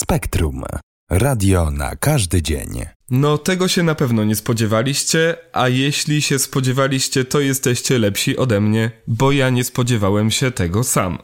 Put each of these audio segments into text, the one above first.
Spektrum. Radio na każdy dzień. No, tego się na pewno nie spodziewaliście, a jeśli się spodziewaliście, to jesteście lepsi ode mnie, bo ja nie spodziewałem się tego sam.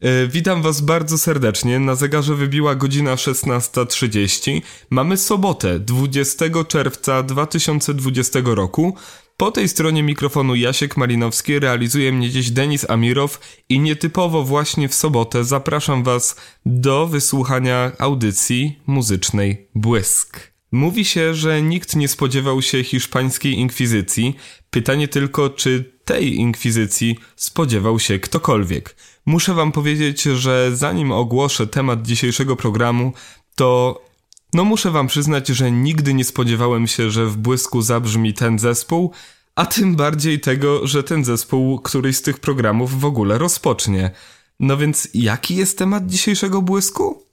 E, witam Was bardzo serdecznie. Na zegarze wybiła godzina 16.30. Mamy sobotę, 20 czerwca 2020 roku. Po tej stronie mikrofonu Jasiek Malinowski realizuje mnie dziś Denis Amirow i nietypowo właśnie w sobotę zapraszam Was do wysłuchania audycji muzycznej Błysk. Mówi się, że nikt nie spodziewał się hiszpańskiej inkwizycji. Pytanie tylko, czy tej inkwizycji spodziewał się ktokolwiek. Muszę Wam powiedzieć, że zanim ogłoszę temat dzisiejszego programu, to no muszę wam przyznać, że nigdy nie spodziewałem się, że w błysku zabrzmi ten zespół, a tym bardziej tego, że ten zespół któryś z tych programów w ogóle rozpocznie. No więc jaki jest temat dzisiejszego błysku?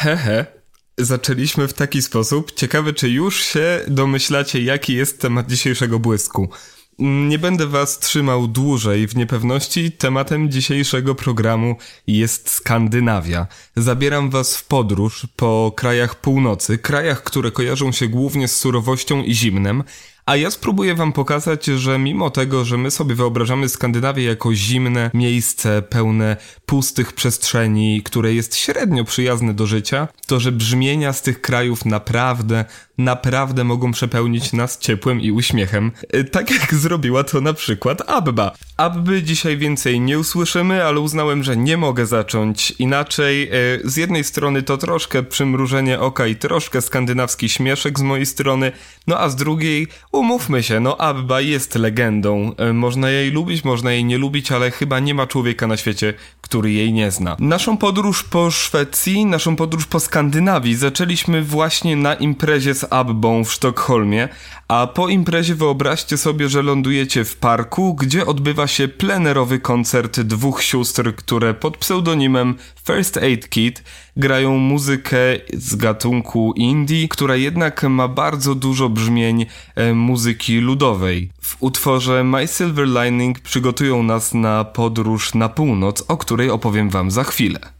Hehe. Zaczęliśmy w taki sposób. Ciekawe, czy już się domyślacie, jaki jest temat dzisiejszego błysku. Nie będę was trzymał dłużej w niepewności. Tematem dzisiejszego programu jest Skandynawia. Zabieram was w podróż po krajach północy, krajach, które kojarzą się głównie z surowością i zimnem, a ja spróbuję wam pokazać, że mimo tego, że my sobie wyobrażamy Skandynawię jako zimne miejsce pełne pustych przestrzeni, które jest średnio przyjazne do życia, to że brzmienia z tych krajów naprawdę, naprawdę mogą przepełnić nas ciepłem i uśmiechem. E, tak jak zrobiła to na przykład Abba. Abby dzisiaj więcej nie usłyszymy, ale uznałem, że nie mogę zacząć inaczej. E, z jednej strony to troszkę przymrużenie oka i troszkę skandynawski śmieszek z mojej strony, no a z drugiej umówmy się, no Abba jest legendą. E, można jej lubić, można jej nie lubić, ale chyba nie ma człowieka na świecie, który jej nie zna. Naszą podróż po Szwecji, naszą podróż po Skandynawii zaczęliśmy właśnie na imprezie z Abbą w Sztokholmie, a po imprezie wyobraźcie sobie, że lądujecie w parku, gdzie odbywa się plenerowy koncert dwóch sióstr, które pod pseudonimem First Aid Kit grają muzykę z gatunku indie, która jednak ma bardzo dużo brzmień e, muzyki ludowej. W utworze My Silver Lining przygotują nas na podróż na północ, o której opowiem wam za chwilę.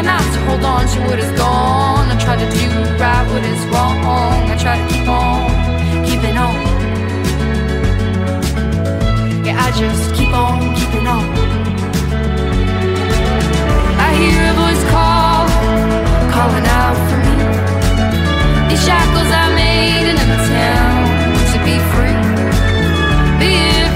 Try not to hold on to what is gone. I try to do right what is wrong. I try to keep on keeping on. Yeah, I just keep on keeping on. I hear a voice call, calling out for me. These shackles I made in a town to be free. Be it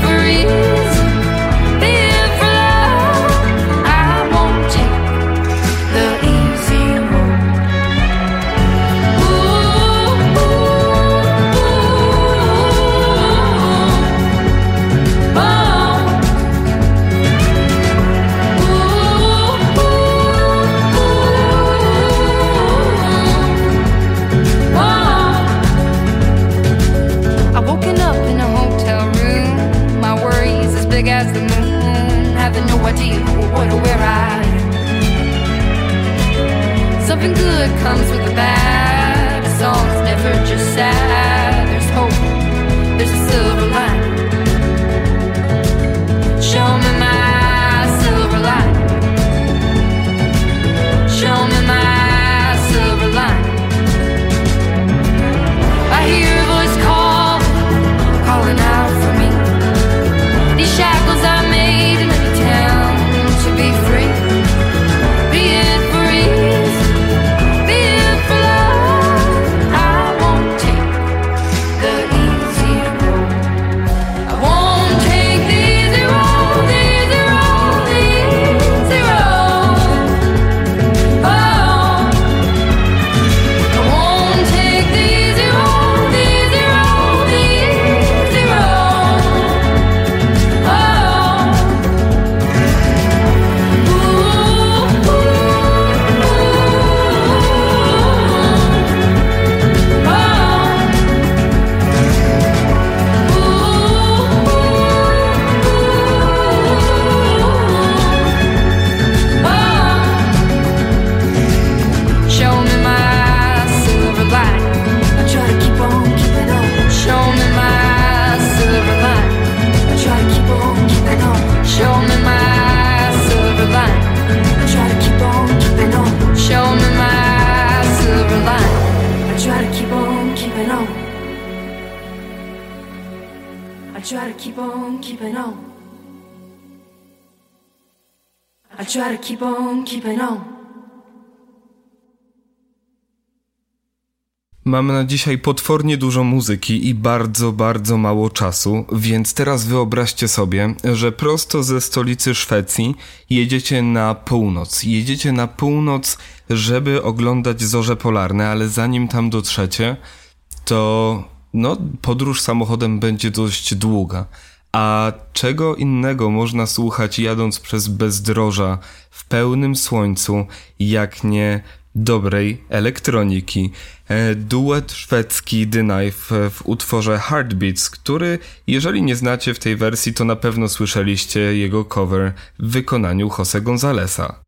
Mam na dzisiaj potwornie dużo muzyki i bardzo, bardzo mało czasu, więc teraz wyobraźcie sobie, że prosto ze stolicy Szwecji jedziecie na północ. Jedziecie na północ, żeby oglądać zorze polarne, ale zanim tam dotrzecie, to no, podróż samochodem będzie dość długa. A czego innego można słuchać jadąc przez bezdroża w pełnym słońcu, jak nie dobrej elektroniki. E, duet szwedzki The Knife w utworze Heartbeats, który, jeżeli nie znacie w tej wersji, to na pewno słyszeliście jego cover w wykonaniu Jose Gonzalesa.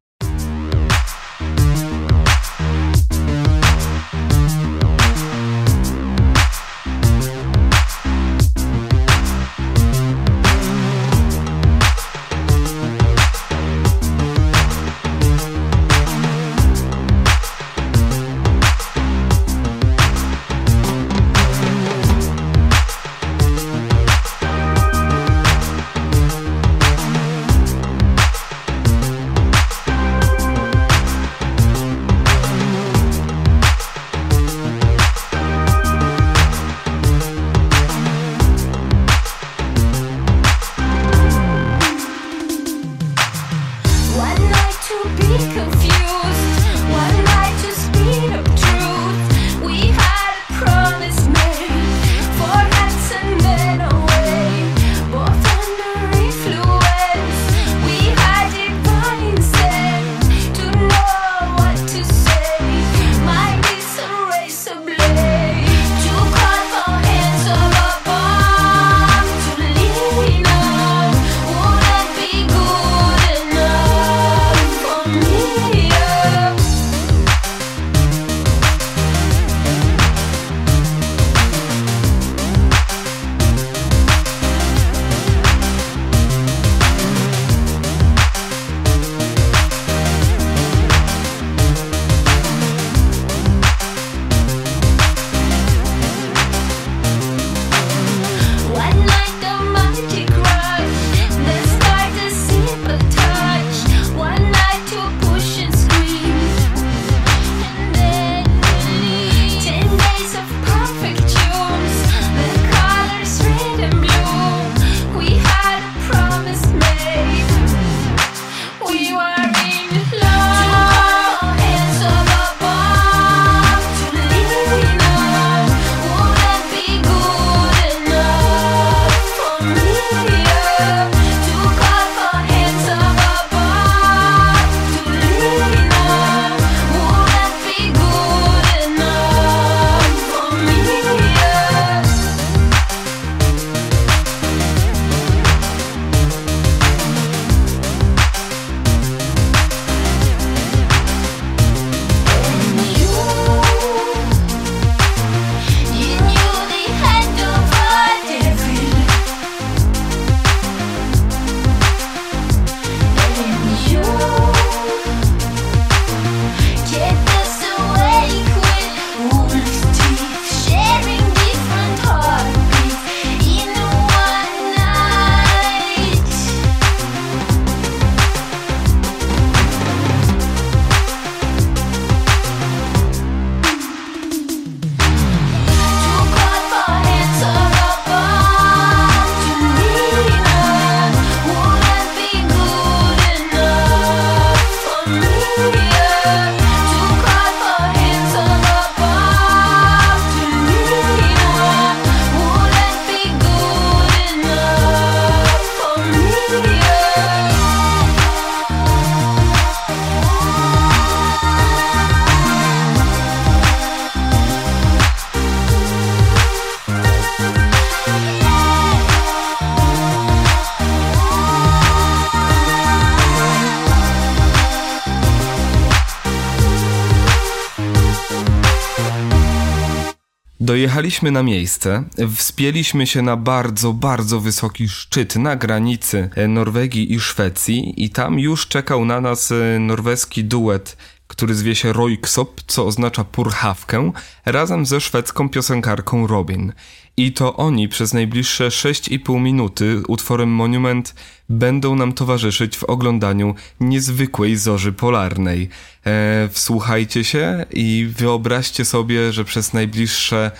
Dojechaliśmy na miejsce, wspięliśmy się na bardzo, bardzo wysoki szczyt na granicy Norwegii i Szwecji i tam już czekał na nas e, norweski duet który zwie się Royksop, co oznacza purchawkę, razem ze szwedzką piosenkarką Robin. I to oni przez najbliższe 6,5 minuty utworem Monument będą nam towarzyszyć w oglądaniu niezwykłej zorzy polarnej. E, wsłuchajcie się i wyobraźcie sobie, że przez najbliższe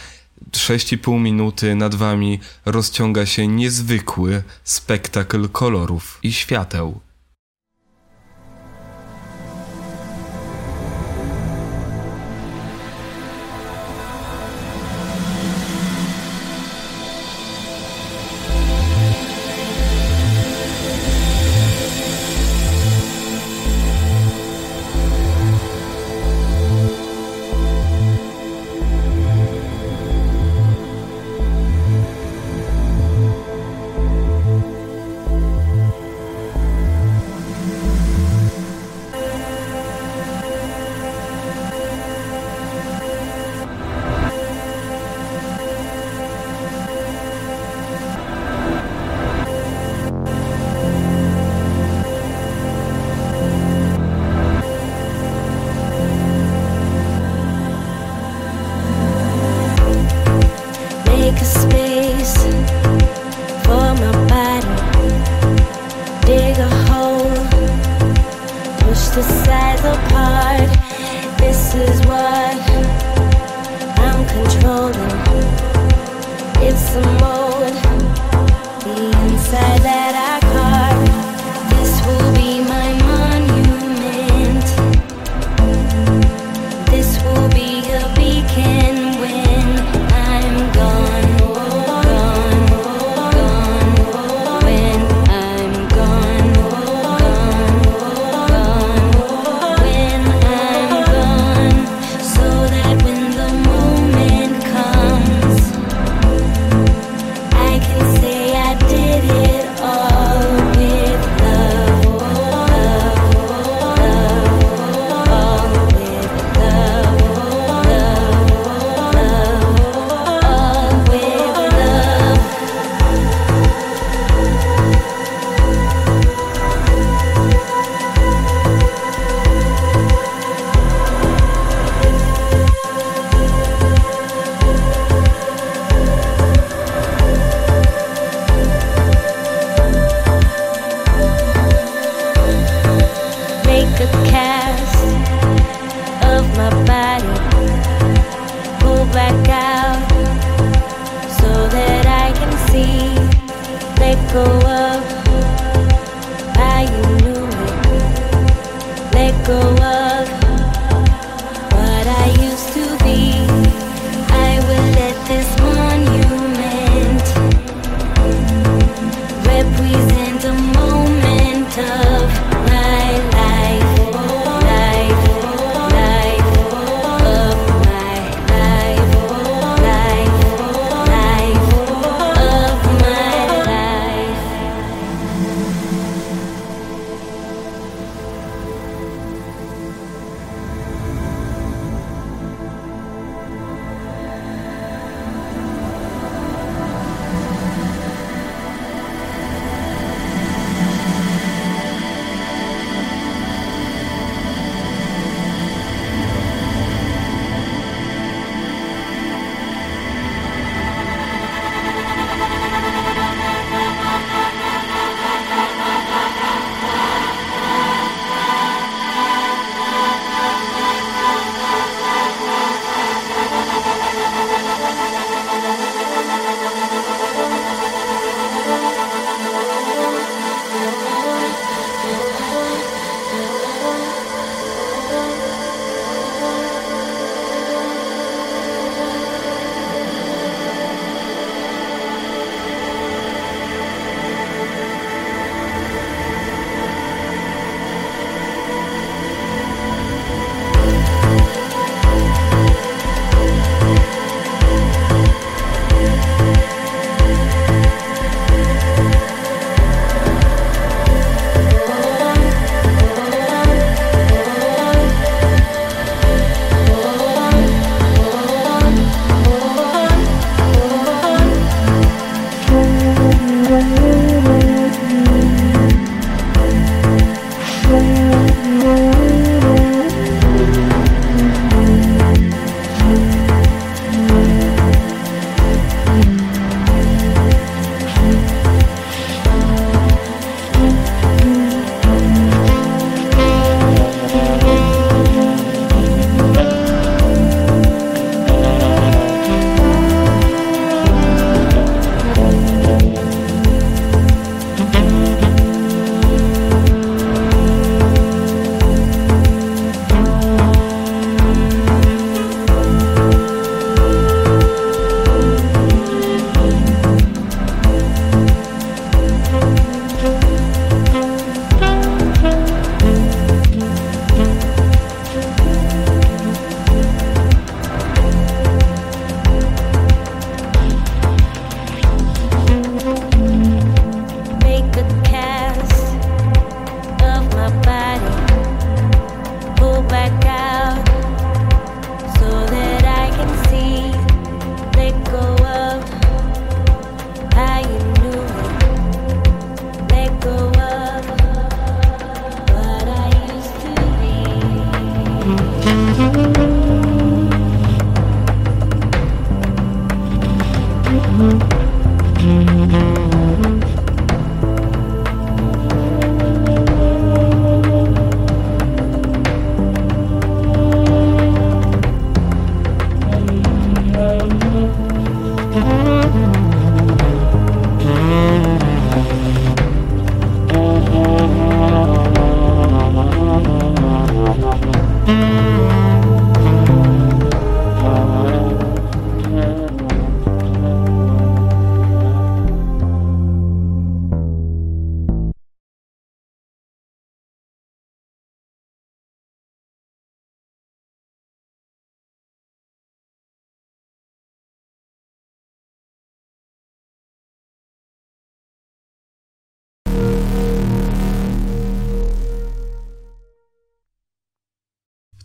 6,5 minuty nad wami rozciąga się niezwykły spektakl kolorów i świateł.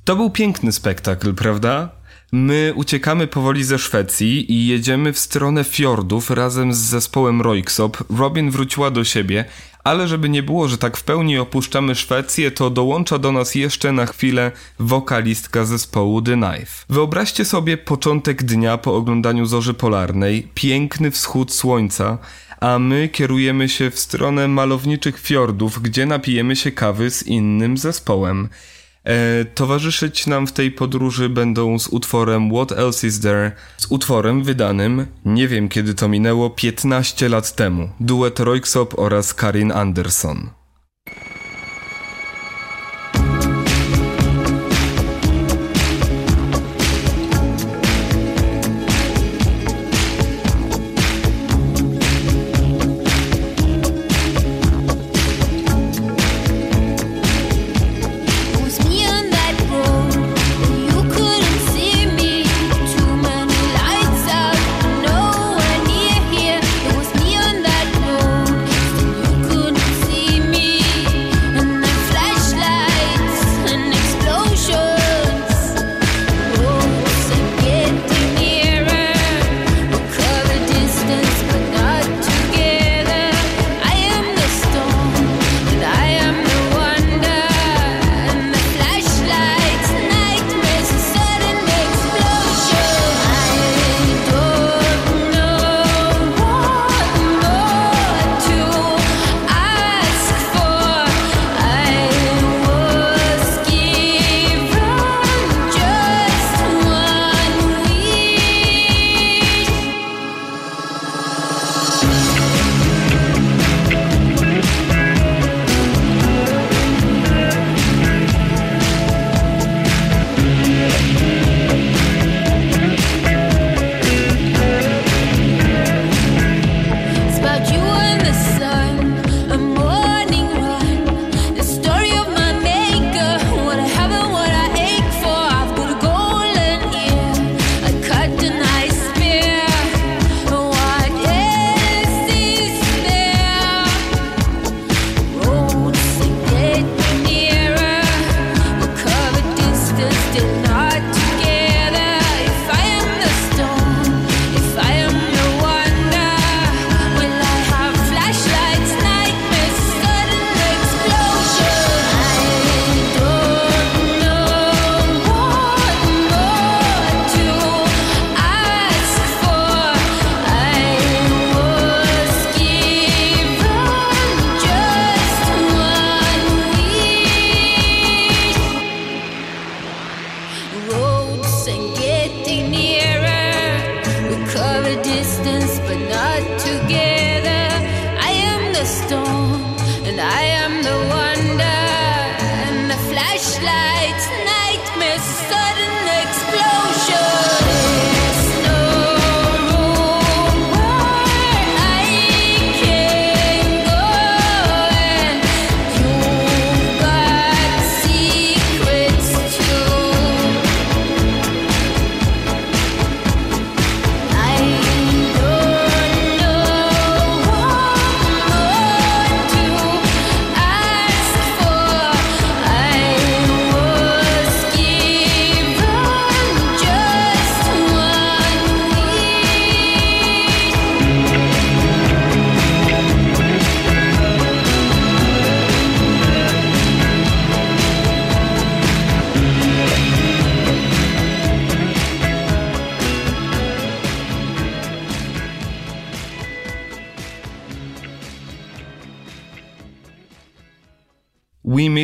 To był piękny spektakl, prawda? My uciekamy powoli ze Szwecji i jedziemy w stronę fiordów razem z zespołem Royksop. Robin wróciła do siebie, ale żeby nie było, że tak w pełni opuszczamy Szwecję, to dołącza do nas jeszcze na chwilę wokalistka zespołu The Knife. Wyobraźcie sobie początek dnia po oglądaniu Zorzy Polarnej, piękny wschód słońca, a my kierujemy się w stronę malowniczych fiordów, gdzie napijemy się kawy z innym zespołem. E, towarzyszyć nam w tej podróży będą z utworem What Else Is There, z utworem wydanym, nie wiem kiedy to minęło, 15 lat temu, duet Royksop oraz Karin Anderson.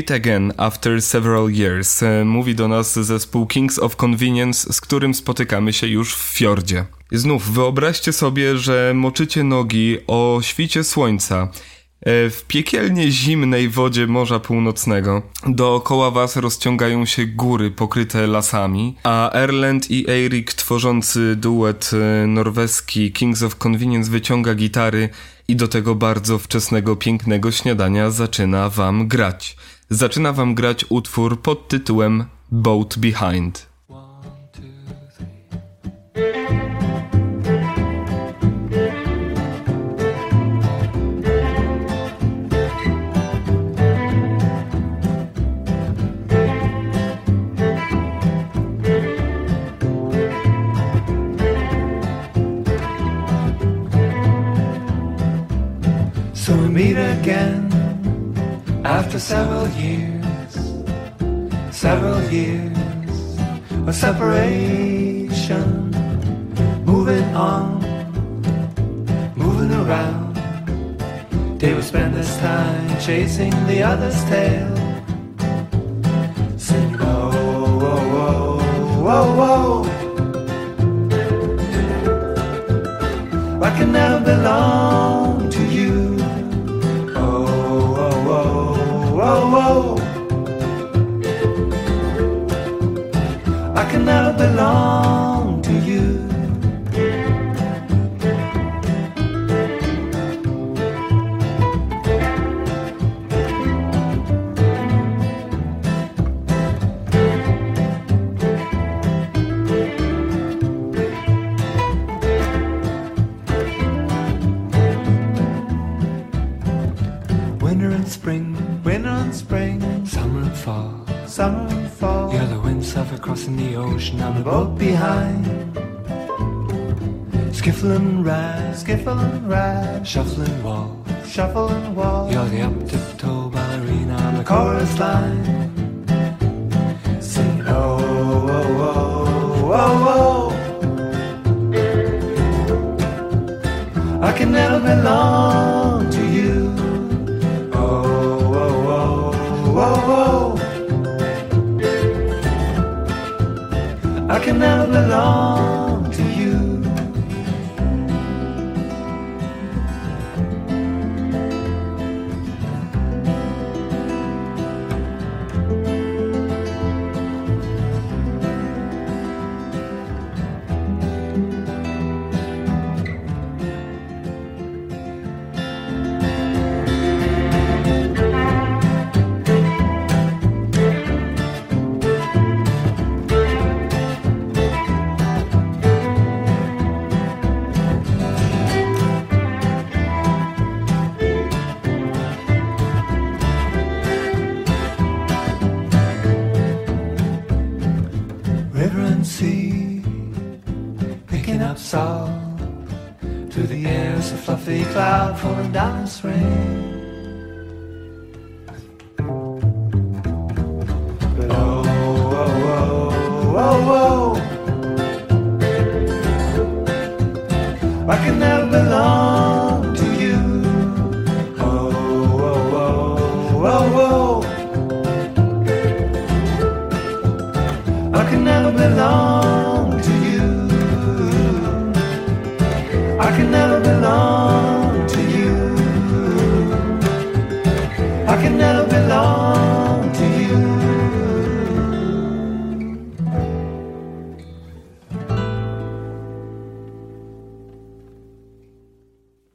Meet again after several years. E, Mówi do nas zespół Kings of Convenience, z którym spotykamy się już w fiordzie. Znów wyobraźcie sobie, że moczycie nogi o świcie słońca e, w piekielnie zimnej wodzie Morza Północnego. Dookoła was rozciągają się góry pokryte lasami, a Erland i Eirik tworzący duet e, norweski Kings of Convenience wyciąga gitary i do tego bardzo wczesnego, pięknego śniadania zaczyna wam grać. Zaczyna wam grać utwór pod tytułem Boat Behind. So after several years, several years of separation, moving on, moving around. They would spend this time chasing the other's tail. Sing, whoa, whoa, whoa, whoa, whoa. I can never belong skiffle and ride, shuffling wall. shuffling walk. You're the up tiptoe ballerina. I'm the chorus line.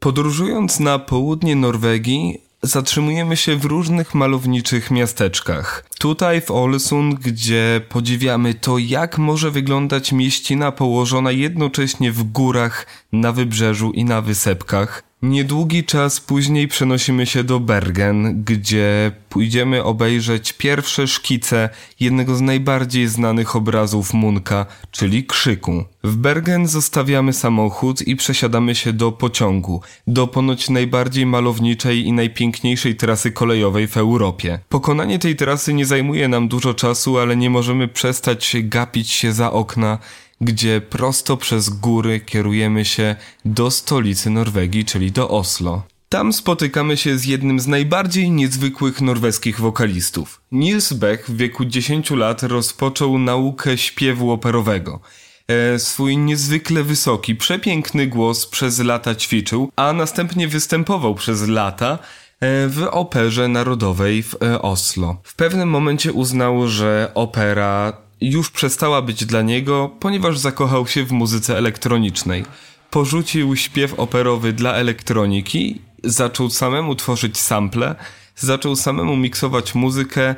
Podróżując na południe Norwegii, zatrzymujemy się w różnych malowniczych miasteczkach. Tutaj w Ålesund, gdzie podziwiamy to, jak może wyglądać mieścina położona jednocześnie w górach, na wybrzeżu i na wysepkach. Niedługi czas później przenosimy się do Bergen, gdzie pójdziemy obejrzeć pierwsze szkice jednego z najbardziej znanych obrazów Munka, czyli Krzyku. W Bergen zostawiamy samochód i przesiadamy się do pociągu, do ponoć najbardziej malowniczej i najpiękniejszej trasy kolejowej w Europie. Pokonanie tej trasy nie zajmuje nam dużo czasu, ale nie możemy przestać gapić się za okna, gdzie prosto przez góry kierujemy się do stolicy Norwegii, czyli do Oslo. Tam spotykamy się z jednym z najbardziej niezwykłych norweskich wokalistów. Niels Beck w wieku 10 lat rozpoczął naukę śpiewu operowego. E, swój niezwykle wysoki, przepiękny głos przez lata ćwiczył, a następnie występował przez lata e, w operze narodowej w e, Oslo. W pewnym momencie uznał, że opera już przestała być dla niego, ponieważ zakochał się w muzyce elektronicznej. Porzucił śpiew operowy dla elektroniki, zaczął samemu tworzyć sample, zaczął samemu miksować muzykę,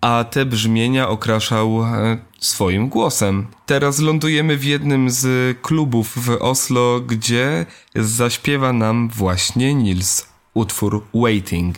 a te brzmienia okraszał e, swoim głosem. Teraz lądujemy w jednym z klubów w Oslo, gdzie zaśpiewa nam właśnie Nils utwór Waiting.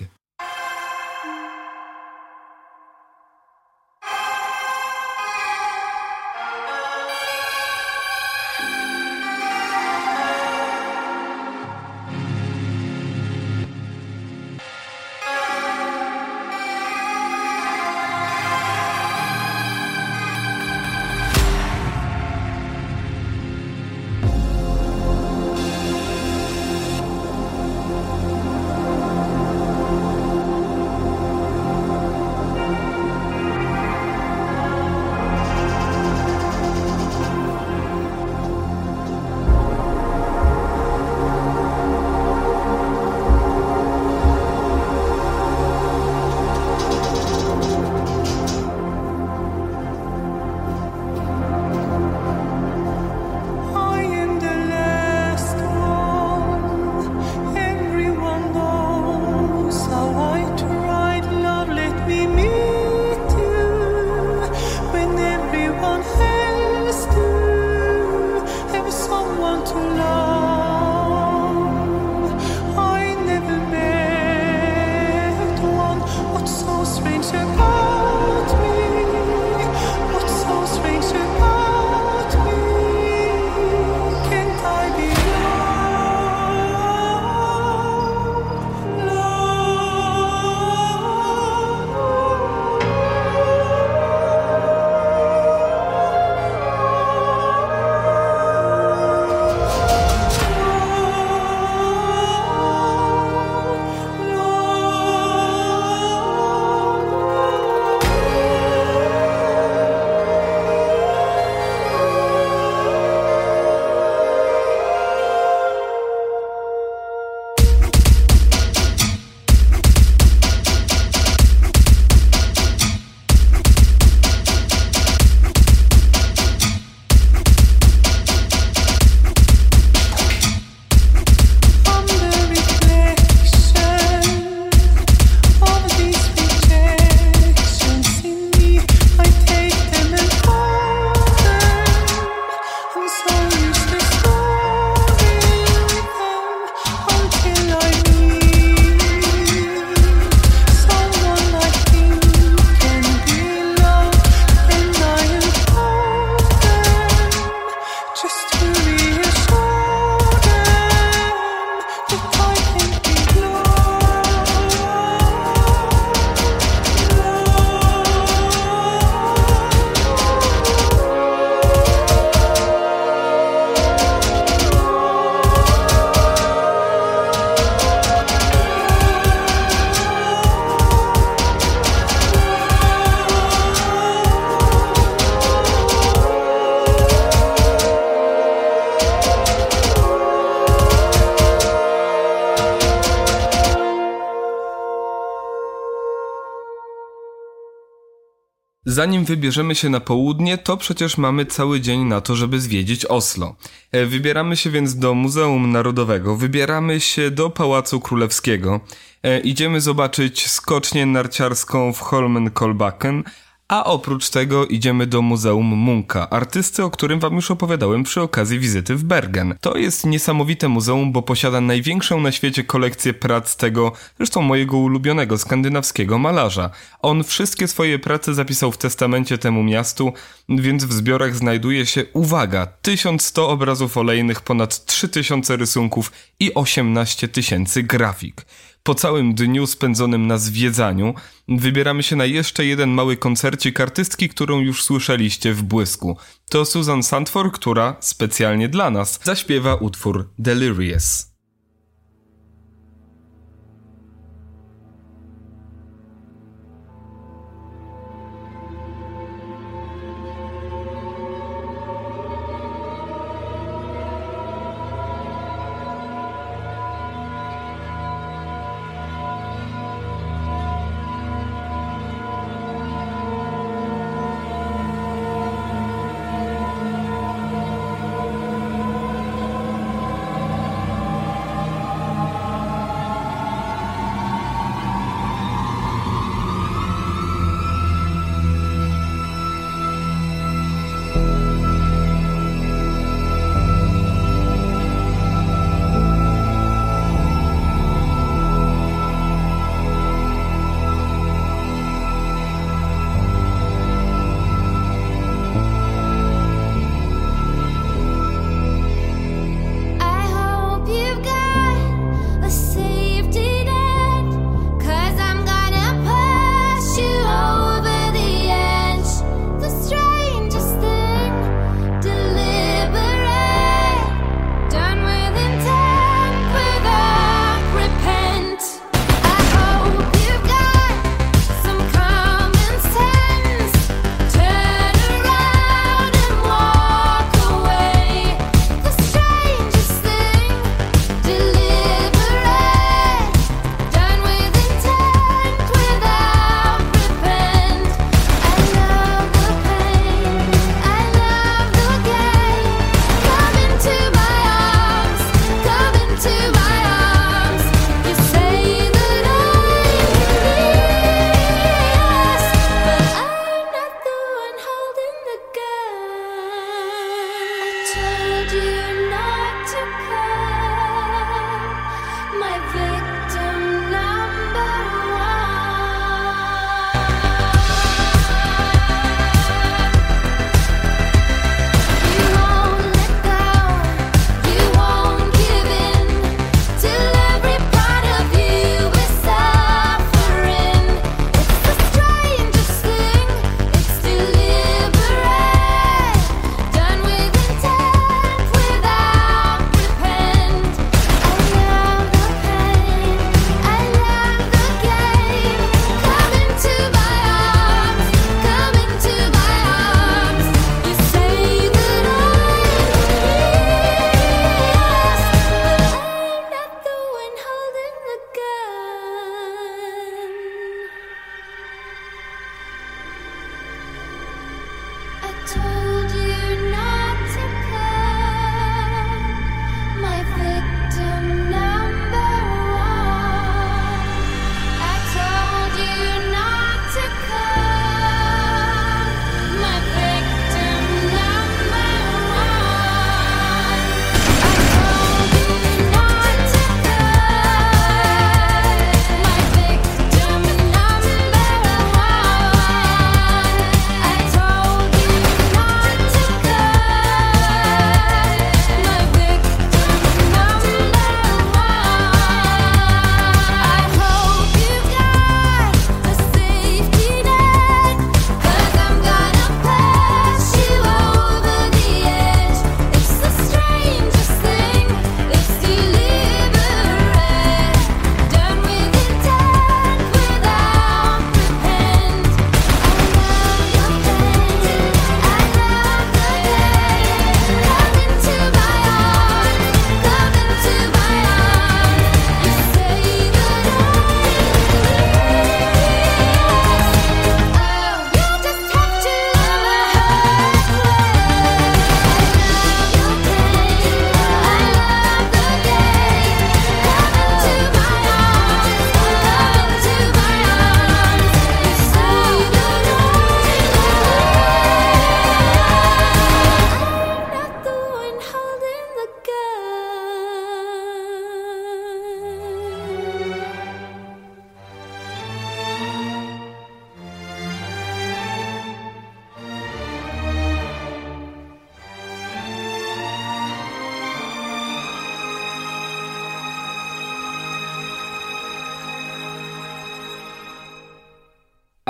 Zanim wybierzemy się na południe, to przecież mamy cały dzień na to, żeby zwiedzić Oslo. E, Wybieramy się więc do Muzeum Narodowego, wybieramy się do Pałacu Królewskiego, e, idziemy zobaczyć skocznię narciarską w Holmenkolbakken, a oprócz tego idziemy do Muzeum Munka, artysty, o którym wam już opowiadałem przy okazji wizyty w Bergen. To jest niesamowite muzeum, bo posiada największą na świecie kolekcję prac tego, zresztą mojego ulubionego skandynawskiego malarza. On wszystkie swoje prace zapisał w testamencie temu miastu, więc w zbiorach znajduje się, uwaga, 1100 obrazów olejnych, ponad 3000 rysunków i 18 tysięcy grafik. Po całym dniu spędzonym na zwiedzaniu wybieramy się na jeszcze jeden mały koncercik artystki, którą już słyszeliście w błysku. To Susan Sandford, która specjalnie dla nas zaśpiewa utwór Delirious.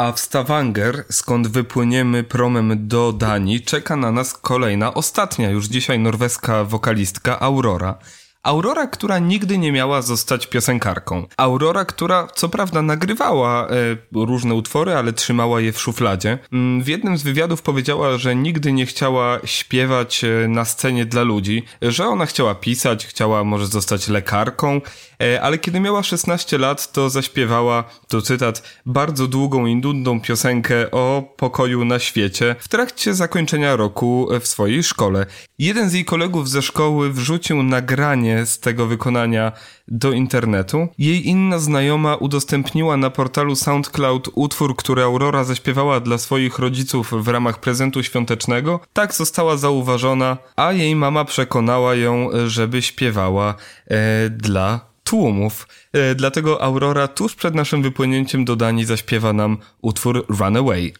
A w Stavanger, skąd wypłyniemy promem do Danii, czeka na nas kolejna, ostatnia już dzisiaj norweska wokalistka Aurora. Aurora, która nigdy nie miała zostać piosenkarką. Aurora, która co prawda nagrywała e, różne utwory, ale trzymała je w szufladzie. Mm, w jednym z wywiadów powiedziała, że nigdy nie chciała śpiewać e, na scenie dla ludzi, że ona chciała pisać, chciała może zostać lekarką, E, ale kiedy miała 16 lat, to zaśpiewała, to cytat, bardzo długą i nudną piosenkę o pokoju na świecie w trakcie zakończenia roku w swojej szkole. Jeden z jej kolegów ze szkoły wrzucił nagranie z tego wykonania do internetu. Jej inna znajoma udostępniła na portalu SoundCloud utwór, który Aurora zaśpiewała dla swoich rodziców w ramach prezentu świątecznego. Tak została zauważona, a jej mama przekonała ją, żeby śpiewała e, dla tłumów. E, dlatego Aurora tuż przed naszym wypłynięciem do Danii zaśpiewa nam utwór Runaway.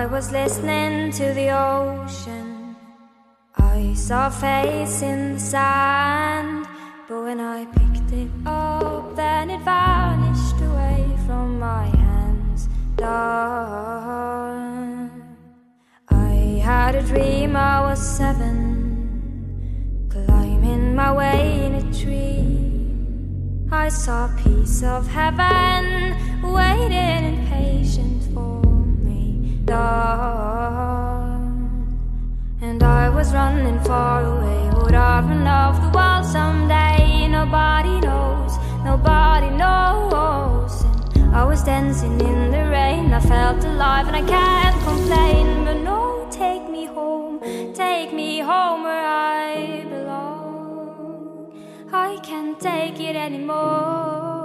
I was listening to the ocean I saw a face in the sand, but when I picked it up, then it vanished away from my hands. I had a dream I was seven, climbing my way in a tree. I saw a piece of heaven waiting in patience for me. And I was running far away. Would I run off the wall someday? Nobody knows, nobody knows. And I was dancing in the rain. I felt alive and I can't complain. But no, take me home, take me home where I belong. I can't take it anymore.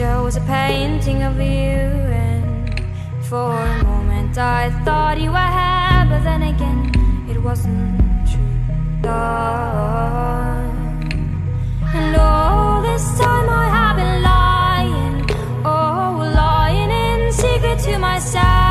picture was a painting of you And for a moment I thought you were happy. But then again, it wasn't true love And all this time I have been lying Oh, lying in secret to myself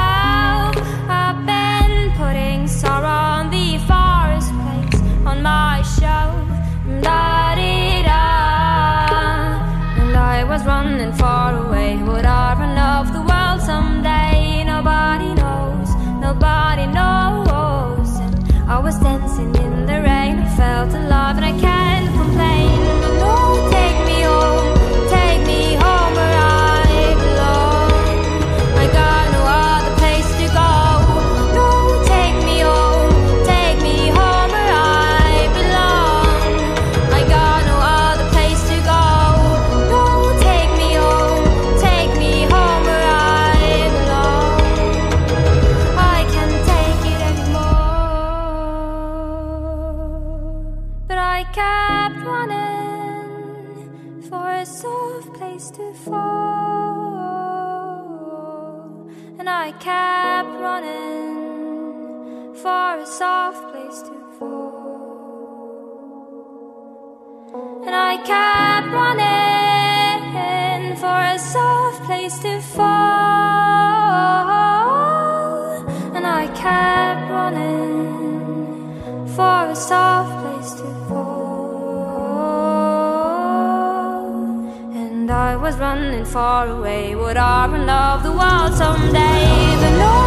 I kept running for a soft place to fall. And I kept running for a soft place to fall. And I kept running for a soft place to fall. And I kept running for a soft was running far away. Would I love the world someday?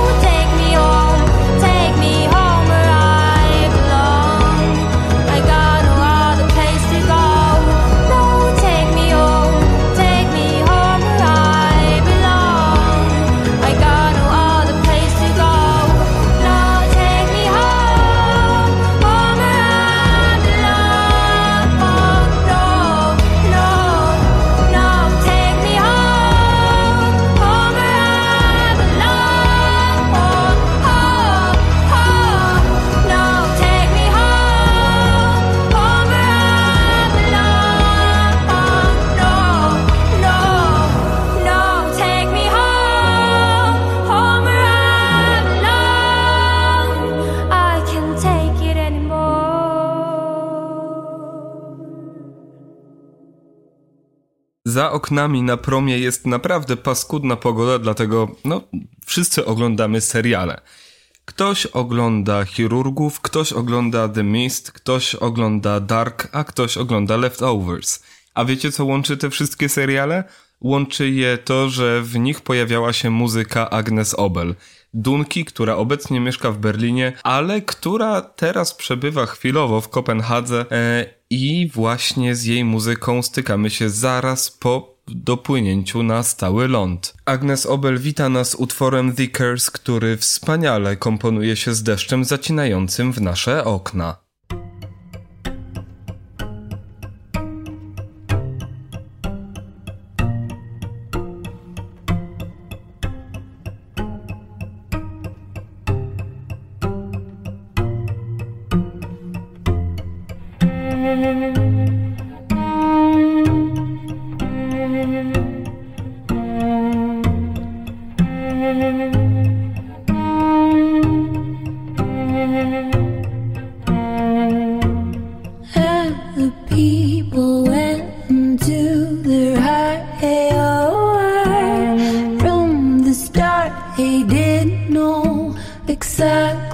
Oknami na promie jest naprawdę paskudna pogoda, dlatego no, wszyscy oglądamy seriale. Ktoś ogląda Chirurgów, ktoś ogląda The Mist, ktoś ogląda Dark, a ktoś ogląda Leftovers. A wiecie co łączy te wszystkie seriale? Łączy je to, że w nich pojawiała się muzyka Agnes Obel. Dunki, która obecnie mieszka w Berlinie, ale która teraz przebywa chwilowo w Kopenhadze e, i właśnie z jej muzyką stykamy się zaraz po dopłynięciu na stały ląd. Agnes Obel wita nas utworem The Curse, który wspaniale komponuje się z deszczem zacinającym w nasze okna. High. From the start, they didn't know exactly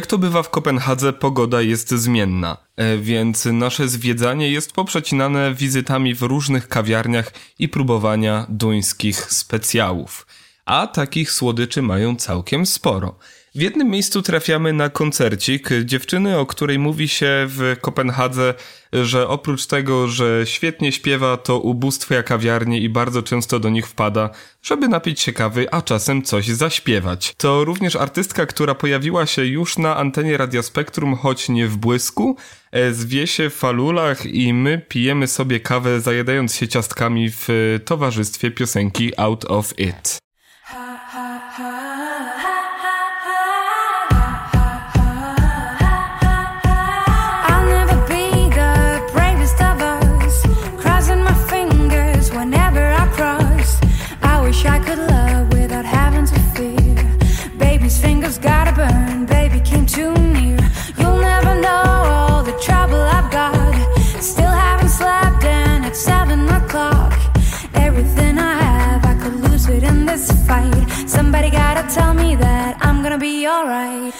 Jak to bywa w Kopenhadze, pogoda jest zmienna, e, więc nasze zwiedzanie jest poprzecinane wizytami w różnych kawiarniach i próbowania duńskich specjałów. A takich słodyczy mają całkiem sporo. W jednym miejscu trafiamy na koncercik dziewczyny, o której mówi się w Kopenhadze, że oprócz tego, że świetnie śpiewa, to ubóstwia kawiarnie i bardzo często do nich wpada, żeby napić się kawy, a czasem coś zaśpiewać. To również artystka, która pojawiła się już na antenie Radia Spektrum, choć nie w błysku, e, zwie się w Falulach i my pijemy sobie kawę zajadając się ciastkami w towarzystwie piosenki Out of It. ha ha. Tell me that I'm gonna be alright.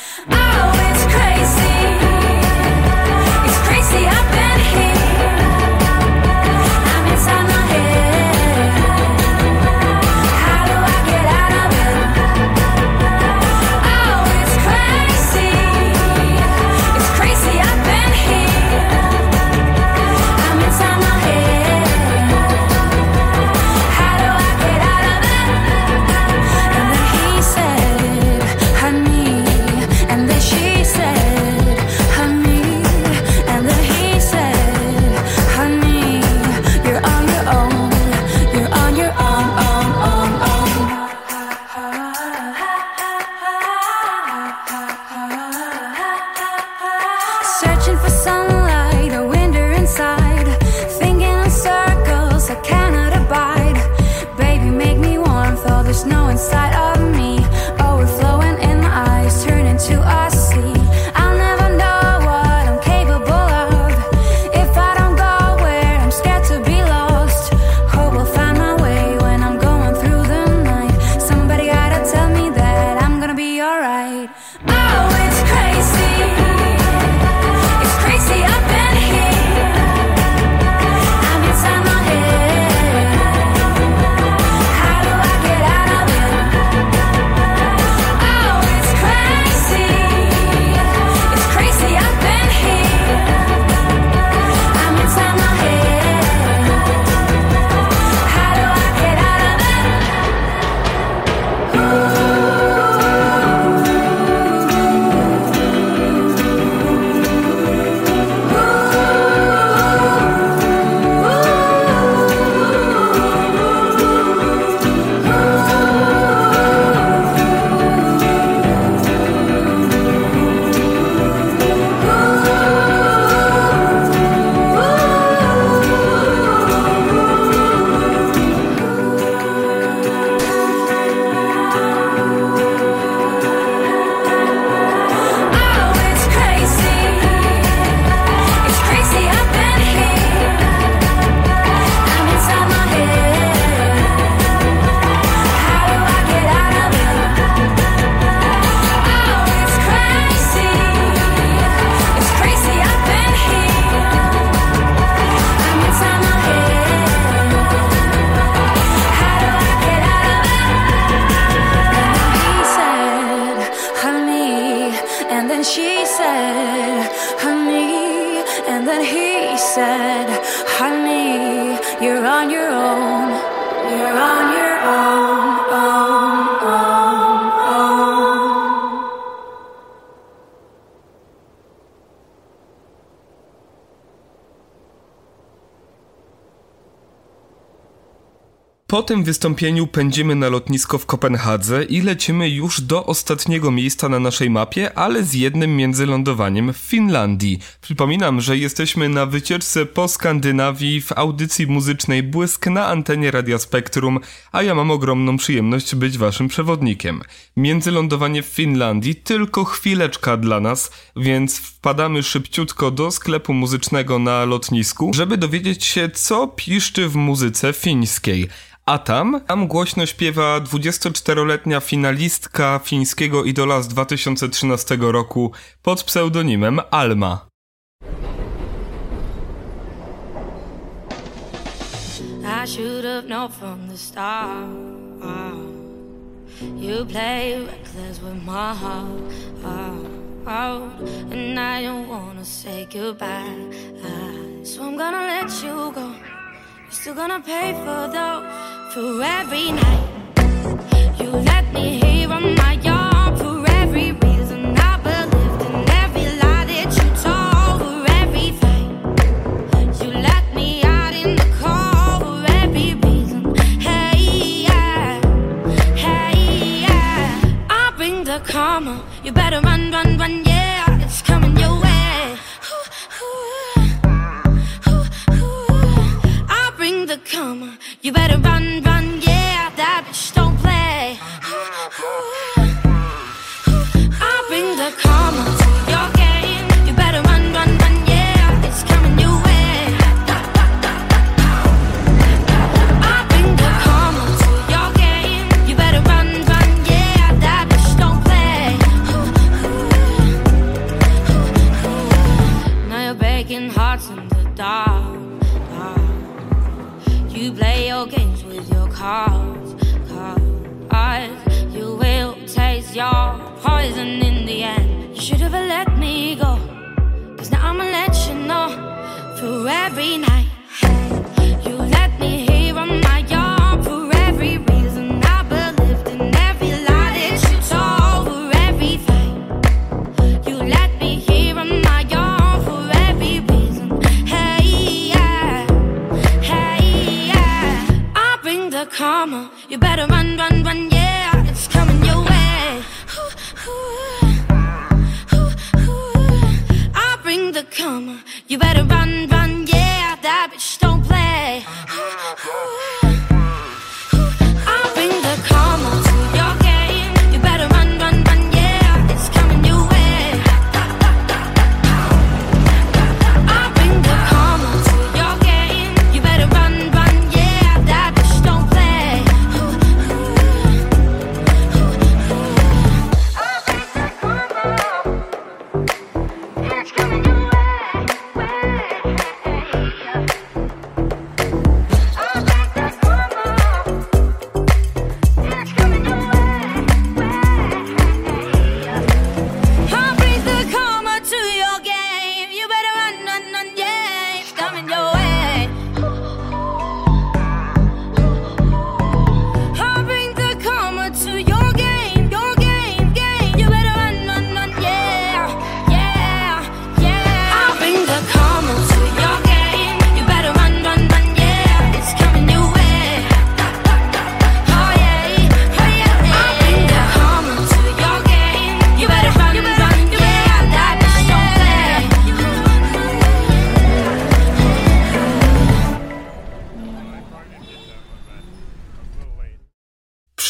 Tym wystąpieniu pędzimy na lotnisko w Kopenhadze i lecimy już do ostatniego miejsca na naszej mapie, ale z jednym międzylądowaniem w Finlandii. Przypominam, że jesteśmy na wycieczce po Skandynawii w audycji muzycznej Błysk na antenie Radia Spektrum, a ja mam ogromną przyjemność być waszym przewodnikiem. Międzylądowanie w Finlandii tylko chwileczka dla nas, więc wpadamy szybciutko do sklepu muzycznego na lotnisku, żeby dowiedzieć się, co piszczy w muzyce fińskiej. A tam, tam głośno śpiewa 24-letnia finalistka fińskiego idola z 2013 roku pod pseudonimem Alma. You play reckless with my heart. And I don't wanna say goodbye. So I'm gonna let you go. Still gonna pay for those for every night. You let me hear on my yard for every reason I believed in every lie that you told for every fight. You let me out in the cold for every reason. Hey, yeah, hey, yeah. I'll bring the karma. You better the karma. You better run, run,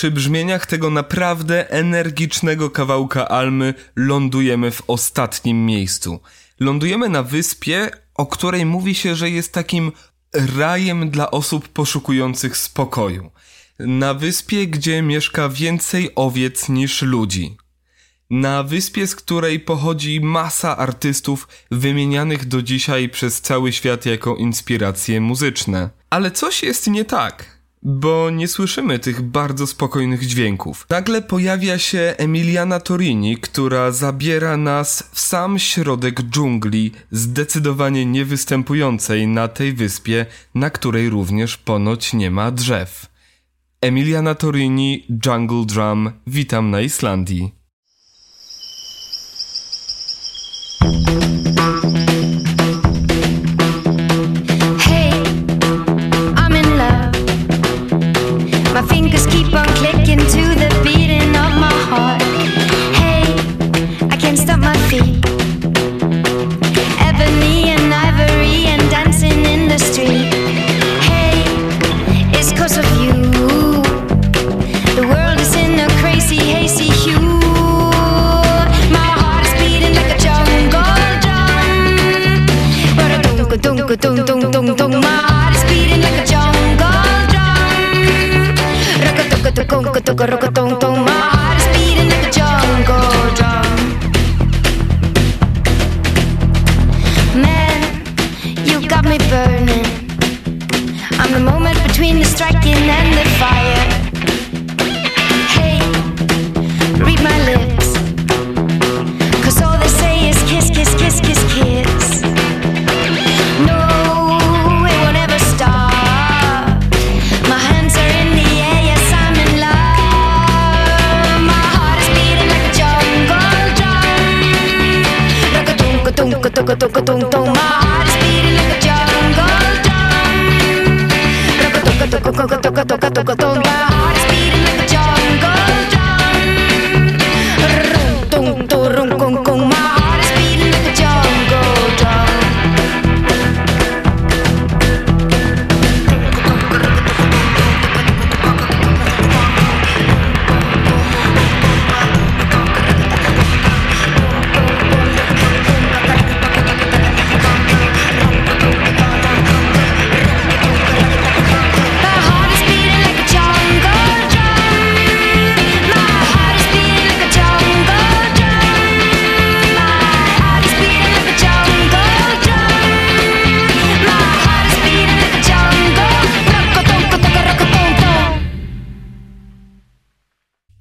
Przy brzmieniach tego naprawdę energicznego kawałka Almy lądujemy w ostatnim miejscu. Lądujemy na wyspie, o której mówi się, że jest takim rajem dla osób poszukujących spokoju. Na wyspie, gdzie mieszka więcej owiec niż ludzi. Na wyspie, z której pochodzi masa artystów wymienianych do dzisiaj przez cały świat jako inspiracje muzyczne. Ale coś jest nie tak, bo nie słyszymy tych bardzo spokojnych dźwięków. Nagle pojawia się Emiliana Torini, która zabiera nas w sam środek dżungli, zdecydowanie nie występującej na tej wyspie, na której również ponoć nie ma drzew. Emiliana Torini, Jungle Drum, witam na Islandii.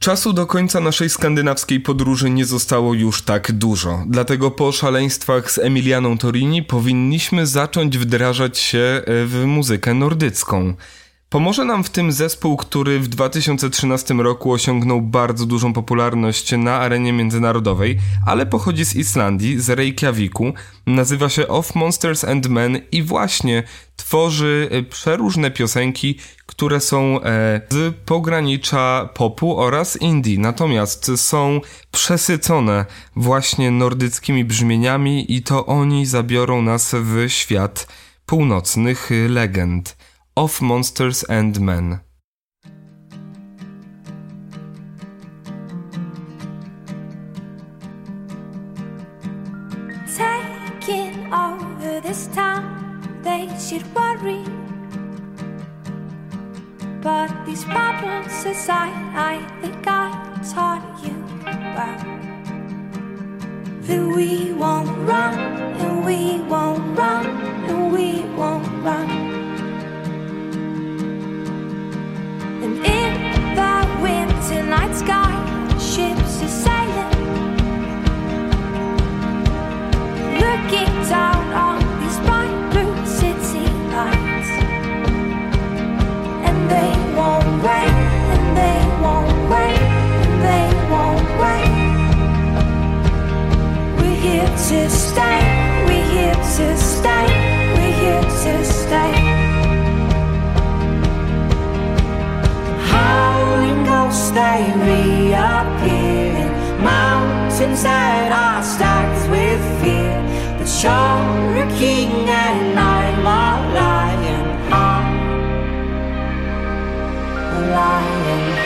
Czasu do końca naszej skandynawskiej podróży nie zostało już tak dużo, dlatego po szaleństwach z Emilianą Torini powinniśmy zacząć wdrażać się e, w muzykę nordycką. Pomoże nam w tym zespół, który w 2013 roku osiągnął bardzo dużą popularność na arenie międzynarodowej, ale pochodzi z Islandii, z Reykjaviku, nazywa się Of Monsters and Men i właśnie tworzy e, przeróżne piosenki, które są e, z pogranicza popu oraz indie, natomiast są przesycone właśnie nordyckimi brzmieniami i to oni zabiorą nas w świat północnych legend. Of Monsters and Men. Taking over this town, they should worry. But these problems aside, I think I taught you well that we won't run, and we won't run, and we won't run. To stay, we're here to stay, we're here to stay. Ghosts, they reappear in mountains that are stacked with fear. But you're a king and I'm a lion heart. A lion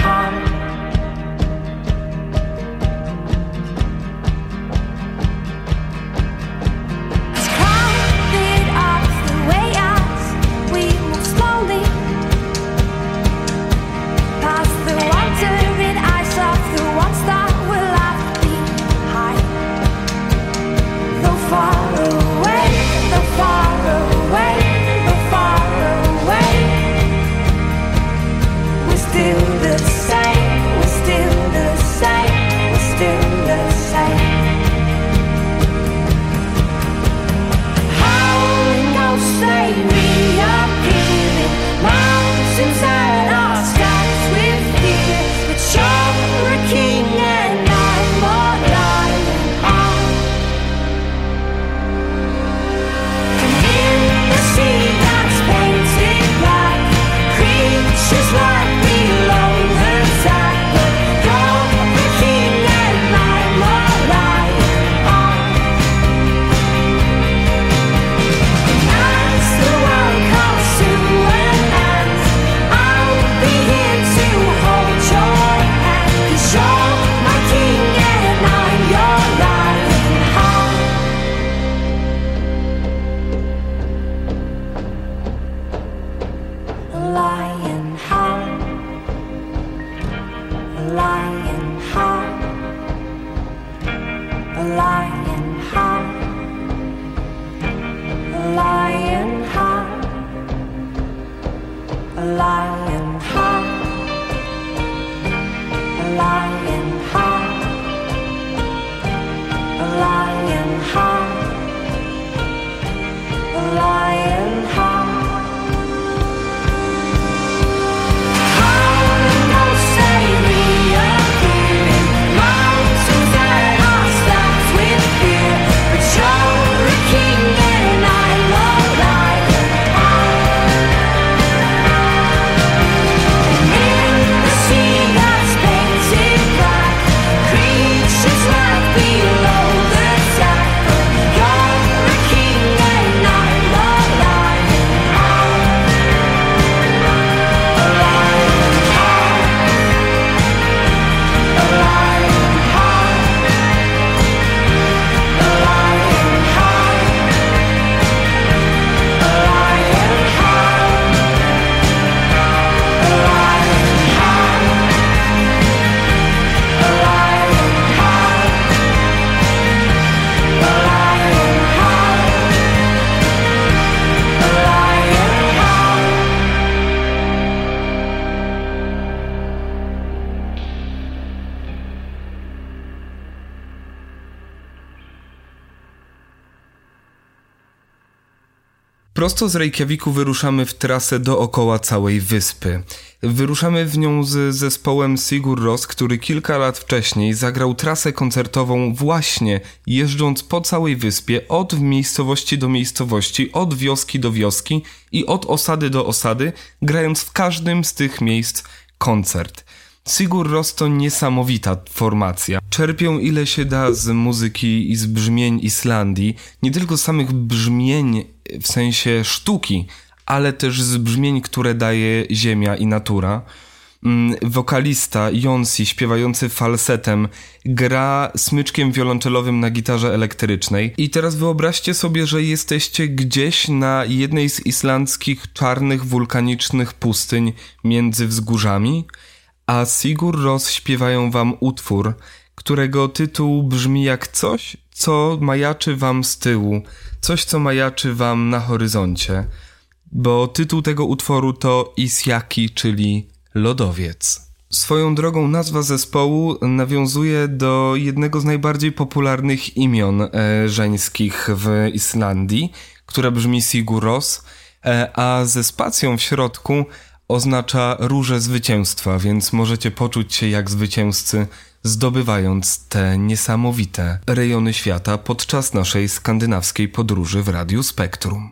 Prosto z Reykjaviku wyruszamy w trasę dookoła całej wyspy. Wyruszamy w nią z zespołem Sigur Ros, który kilka lat wcześniej zagrał trasę koncertową właśnie jeżdżąc po całej wyspie od miejscowości do miejscowości, od wioski do wioski i od osady do osady, grając w każdym z tych miejsc koncert. Sigur Ros to niesamowita formacja. Czerpią ile się da z muzyki i z brzmień Islandii, nie tylko samych brzmień w sensie sztuki, ale też z brzmień, które daje ziemia i natura. Mm, Wokalista Jonsi, śpiewający falsetem, gra smyczkiem wiolonczelowym na gitarze elektrycznej. I teraz wyobraźcie sobie, że jesteście gdzieś na jednej z islandzkich czarnych wulkanicznych pustyń między wzgórzami, a Sigur Ros śpiewają wam utwór, którego tytuł brzmi jak coś, co majaczy wam z tyłu, coś, co majaczy wam na horyzoncie, bo tytuł tego utworu to Isjaki, czyli lodowiec. Swoją drogą nazwa zespołu nawiązuje do jednego z najbardziej popularnych imion e, żeńskich w Islandii, które brzmi Sigur Ros, e, a ze spacją w środku oznacza róże zwycięstwa, więc możecie poczuć się jak zwycięzcy, zdobywając te niesamowite rejony świata podczas naszej skandynawskiej podróży w Radiu Spektrum.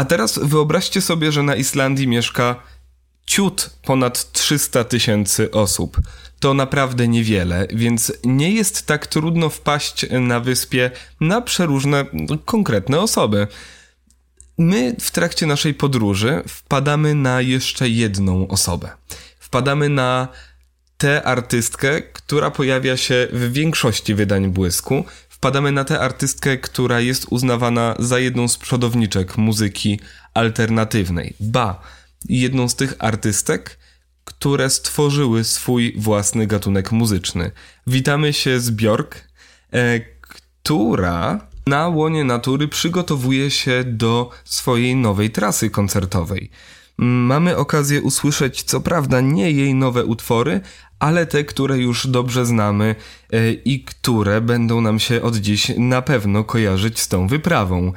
A teraz wyobraźcie sobie, że na Islandii mieszka ciut ponad 300 tysięcy osób. To naprawdę niewiele, więc nie jest tak trudno wpaść na wyspie na przeróżne no, konkretne osoby. My w trakcie naszej podróży wpadamy na jeszcze jedną osobę. Wpadamy na tę artystkę, która pojawia się w większości wydań błysku. Wpadamy na tę artystkę, która jest uznawana za jedną z przodowniczek muzyki alternatywnej. Ba, jedną z tych artystek, które stworzyły swój własny gatunek muzyczny. Witamy się z Bjork, e, która na łonie natury przygotowuje się do swojej nowej trasy koncertowej. Mamy okazję usłyszeć, co prawda, nie jej nowe utwory, ale te, które już dobrze znamy e, i które będą nam się od dziś na pewno kojarzyć z tą wyprawą.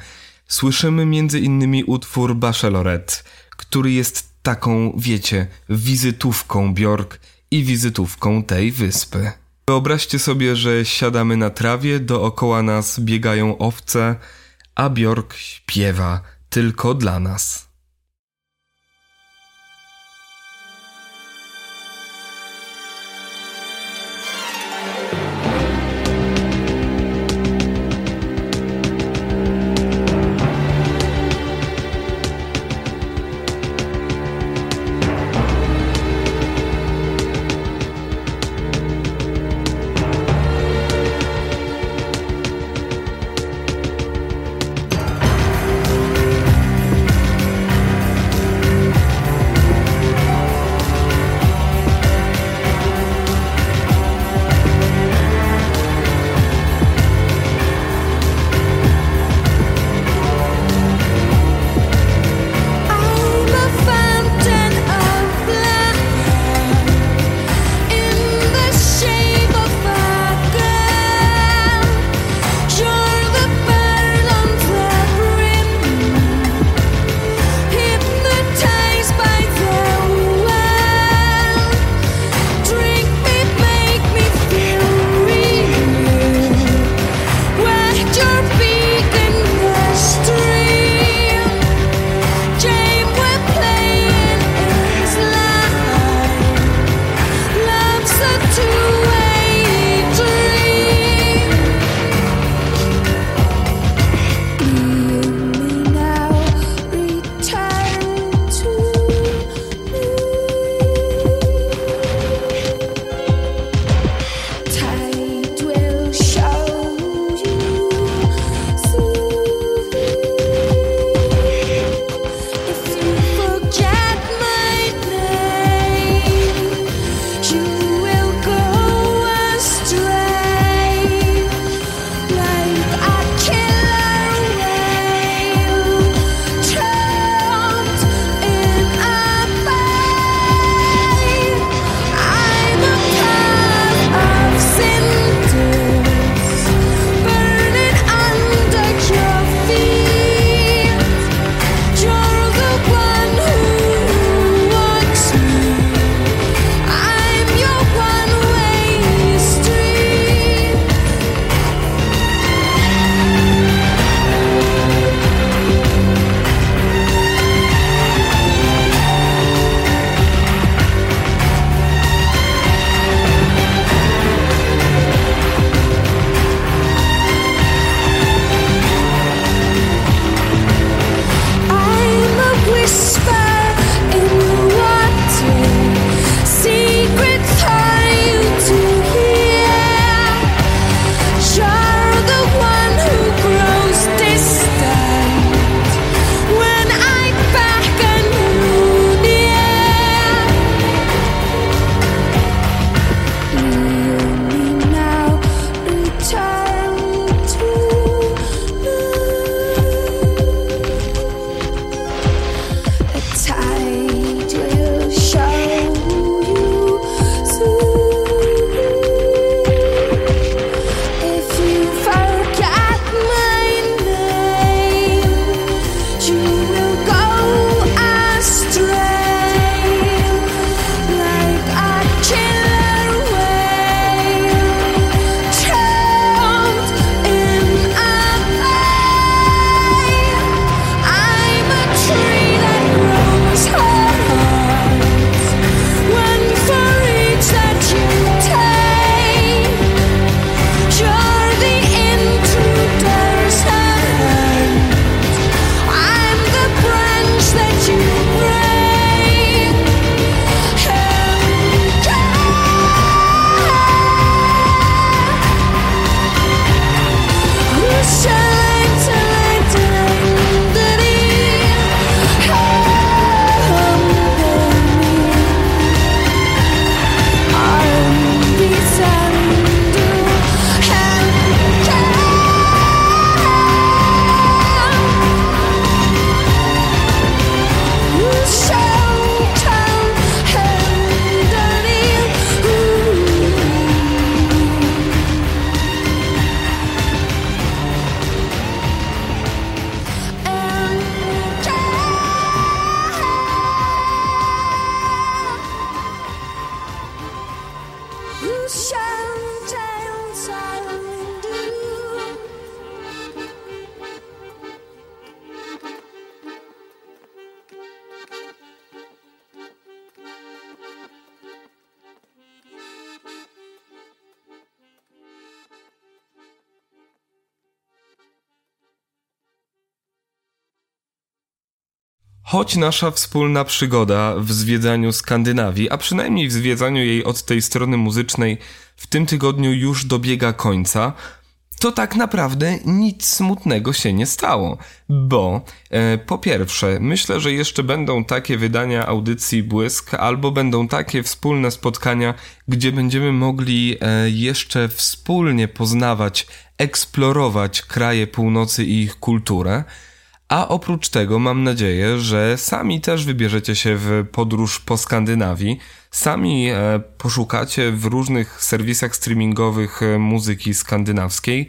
Słyszymy między innymi utwór Bachelorette, który jest taką, wiecie, wizytówką Bjork i wizytówką tej wyspy. Wyobraźcie sobie, że siadamy na trawie, dookoła nas biegają owce, a Bjork śpiewa tylko dla nas. Choć nasza wspólna przygoda w zwiedzaniu Skandynawii, a przynajmniej w zwiedzaniu jej od tej strony muzycznej w tym tygodniu już dobiega końca, to tak naprawdę nic smutnego się nie stało, bo e, po pierwsze, myślę, że jeszcze będą takie wydania audycji Błysk, albo będą takie wspólne spotkania, gdzie będziemy mogli e, jeszcze wspólnie poznawać, eksplorować kraje północy i ich kulturę. A oprócz tego mam nadzieję, że sami też wybierzecie się w podróż po Skandynawii, sami e, poszukacie w różnych serwisach streamingowych e, muzyki skandynawskiej.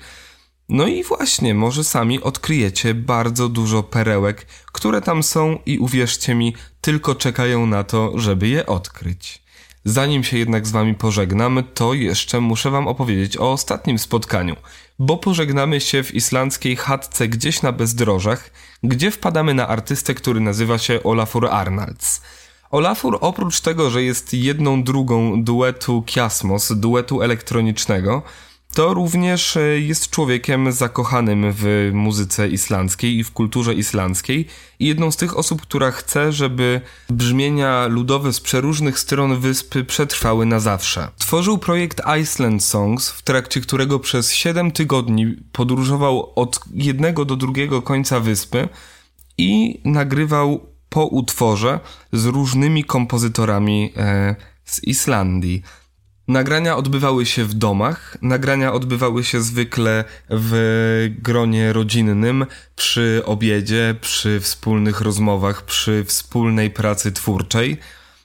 No i właśnie, może sami odkryjecie bardzo dużo perełek, które tam są i uwierzcie mi, tylko czekają na to, żeby je odkryć. Zanim się jednak z wami pożegnam, to jeszcze muszę wam opowiedzieć o ostatnim spotkaniu, bo pożegnamy się w islandzkiej chatce gdzieś na bezdrożach, gdzie wpadamy na artystę, który nazywa się Olafur Arnalds. Olafur oprócz tego, że jest jedną drugą duetu Kiasmos, duetu elektronicznego, to również e, jest człowiekiem zakochanym w muzyce islandzkiej i w kulturze islandzkiej i jedną z tych osób, która chce, żeby brzmienia ludowe z przeróżnych stron wyspy przetrwały na zawsze. Tworzył projekt Iceland Songs, w trakcie którego przez 7 tygodni podróżował od jednego do drugiego końca wyspy i nagrywał po utworze z różnymi kompozytorami e, z Islandii. Nagrania odbywały się w domach, nagrania odbywały się zwykle w gronie rodzinnym, przy obiedzie, przy wspólnych rozmowach, przy wspólnej pracy twórczej.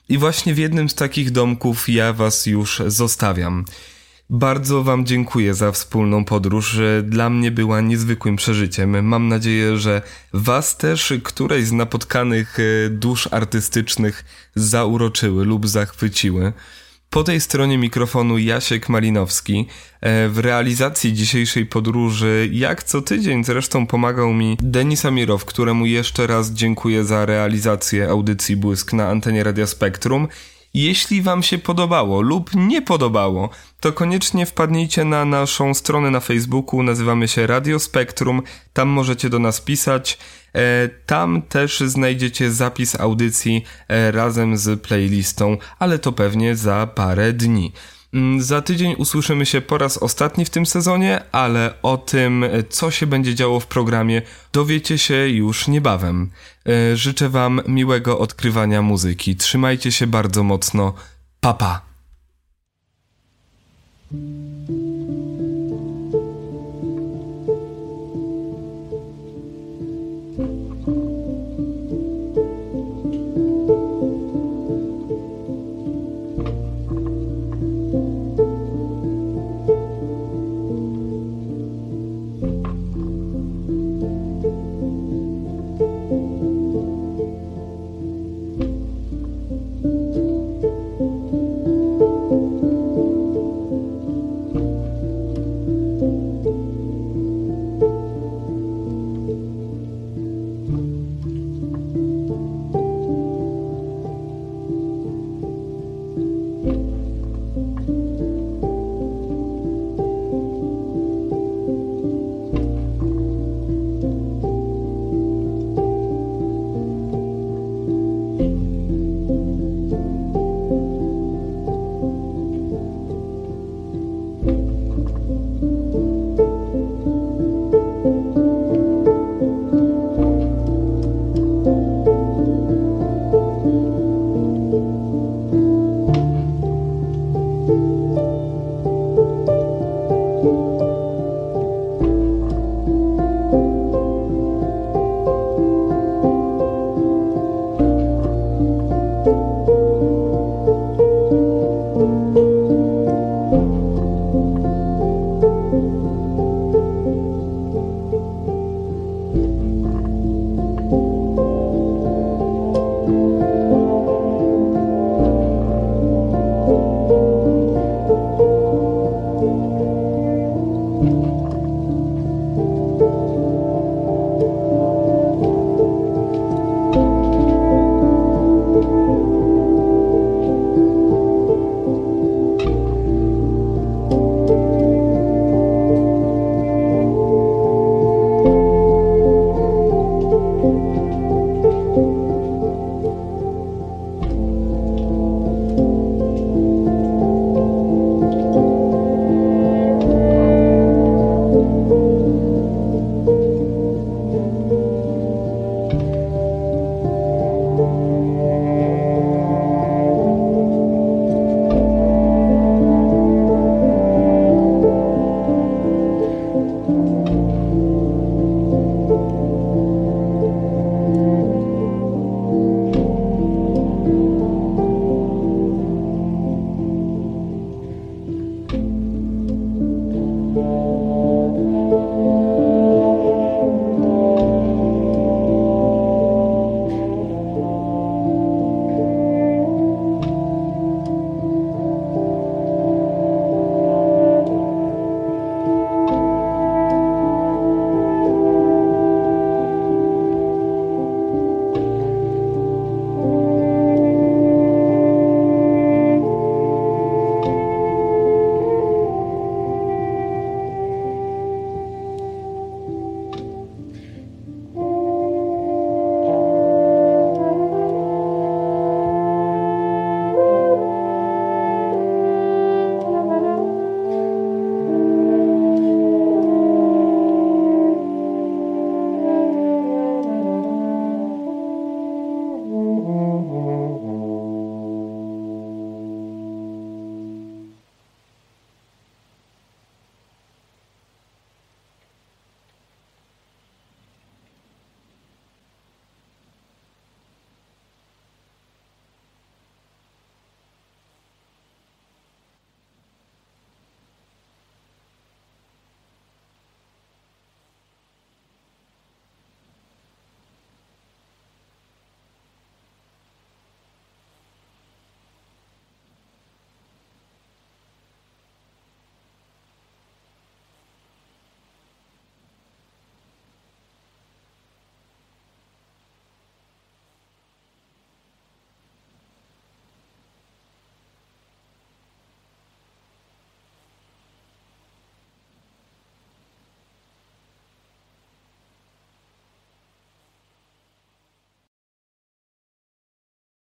I właśnie w jednym z takich domków ja Was już zostawiam. Bardzo Wam dziękuję za wspólną podróż. Dla mnie była niezwykłym przeżyciem. Mam nadzieję, że Was też któreś z napotkanych e, dusz artystycznych zauroczyły lub zachwyciły. Po tej stronie mikrofonu Jasiek Malinowski. E, w realizacji dzisiejszej podróży, jak co tydzień zresztą pomagał mi Denis Amirow, któremu jeszcze raz dziękuję za realizację audycji Błysk na antenie Radia Spektrum. Jeśli Wam się podobało lub nie podobało, to koniecznie wpadnijcie na naszą stronę na Facebooku, nazywamy się Radio Spektrum, tam możecie do nas pisać. E, tam też znajdziecie zapis audycji e, razem z playlistą, ale to pewnie za parę dni. Mm, Za tydzień usłyszymy się po raz ostatni w tym sezonie, ale o tym, co się będzie działo w programie, dowiecie się już niebawem. E, Życzę Wam miłego odkrywania muzyki. Trzymajcie się bardzo mocno. Papa. Pa.